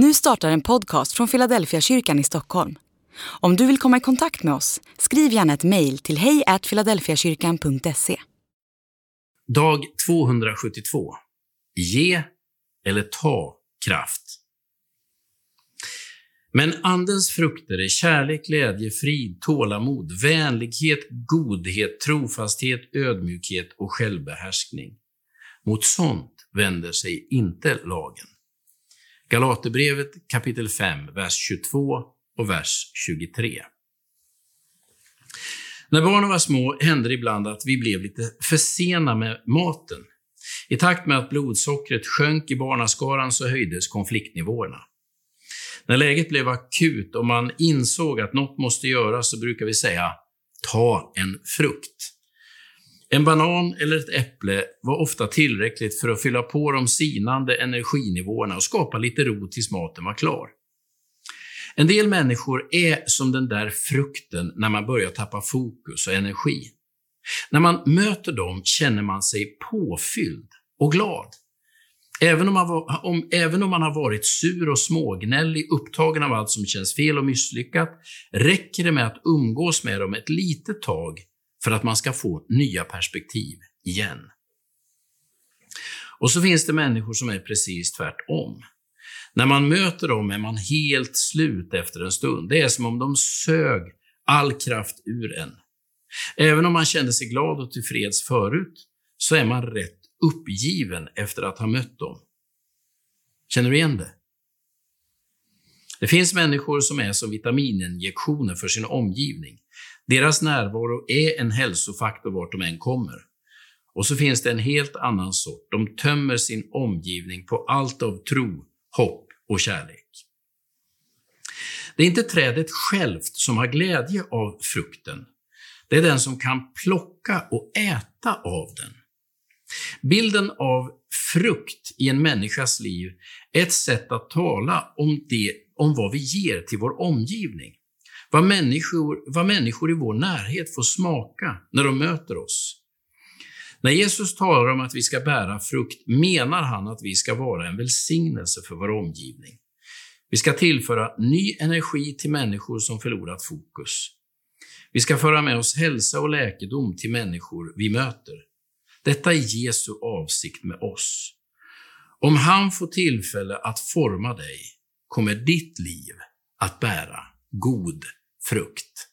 Nu startar en podcast från Philadelphia kyrkan i Stockholm. Om du vill komma i kontakt med oss, skriv gärna ett mejl till hejfiladelfiakyrkan.se. Dag 272. Ge eller ta kraft. Men Andens frukter är kärlek, glädje, frid, tålamod, vänlighet, godhet, trofasthet, ödmjukhet och självbehärskning. Mot sånt vänder sig inte lagen. Galaterbrevet kapitel 5, vers 22 och vers 23. När barnen var små hände det ibland att vi blev lite för sena med maten. I takt med att blodsockret sjönk i barnaskaran så höjdes konfliktnivåerna. När läget blev akut och man insåg att något måste göras så brukar vi säga ta en frukt. En banan eller ett äpple var ofta tillräckligt för att fylla på de sinande energinivåerna och skapa lite ro tills maten var klar. En del människor är som den där frukten när man börjar tappa fokus och energi. När man möter dem känner man sig påfylld och glad. Även om, man var, om, även om man har varit sur och smågnällig, upptagen av allt som känns fel och misslyckat, räcker det med att umgås med dem ett litet tag för att man ska få nya perspektiv igen. Och så finns det människor som är precis tvärtom. När man möter dem är man helt slut efter en stund. Det är som om de sög all kraft ur en. Även om man kände sig glad och tillfreds förut, så är man rätt uppgiven efter att ha mött dem. Känner du igen det? Det finns människor som är som vitamininjektioner för sin omgivning. Deras närvaro är en hälsofaktor vart de än kommer. Och så finns det en helt annan sort. De tömmer sin omgivning på allt av tro, hopp och kärlek. Det är inte trädet självt som har glädje av frukten. Det är den som kan plocka och äta av den. Bilden av frukt i en människas liv är ett sätt att tala om, det, om vad vi ger till vår omgivning. Vad människor, vad människor i vår närhet får smaka när de möter oss. När Jesus talar om att vi ska bära frukt menar han att vi ska vara en välsignelse för vår omgivning. Vi ska tillföra ny energi till människor som förlorat fokus. Vi ska föra med oss hälsa och läkedom till människor vi möter. Detta är Jesu avsikt med oss. Om han får tillfälle att forma dig kommer ditt liv att bära god frukt.